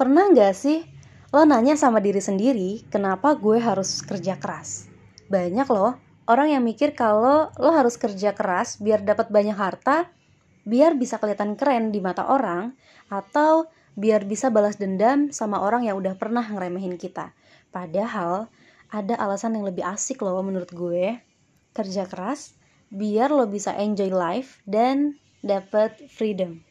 Pernah nggak sih lo nanya sama diri sendiri kenapa gue harus kerja keras? Banyak loh orang yang mikir kalau lo harus kerja keras biar dapat banyak harta, biar bisa kelihatan keren di mata orang, atau biar bisa balas dendam sama orang yang udah pernah ngeremehin kita. Padahal ada alasan yang lebih asik loh menurut gue. Kerja keras biar lo bisa enjoy life dan dapat freedom.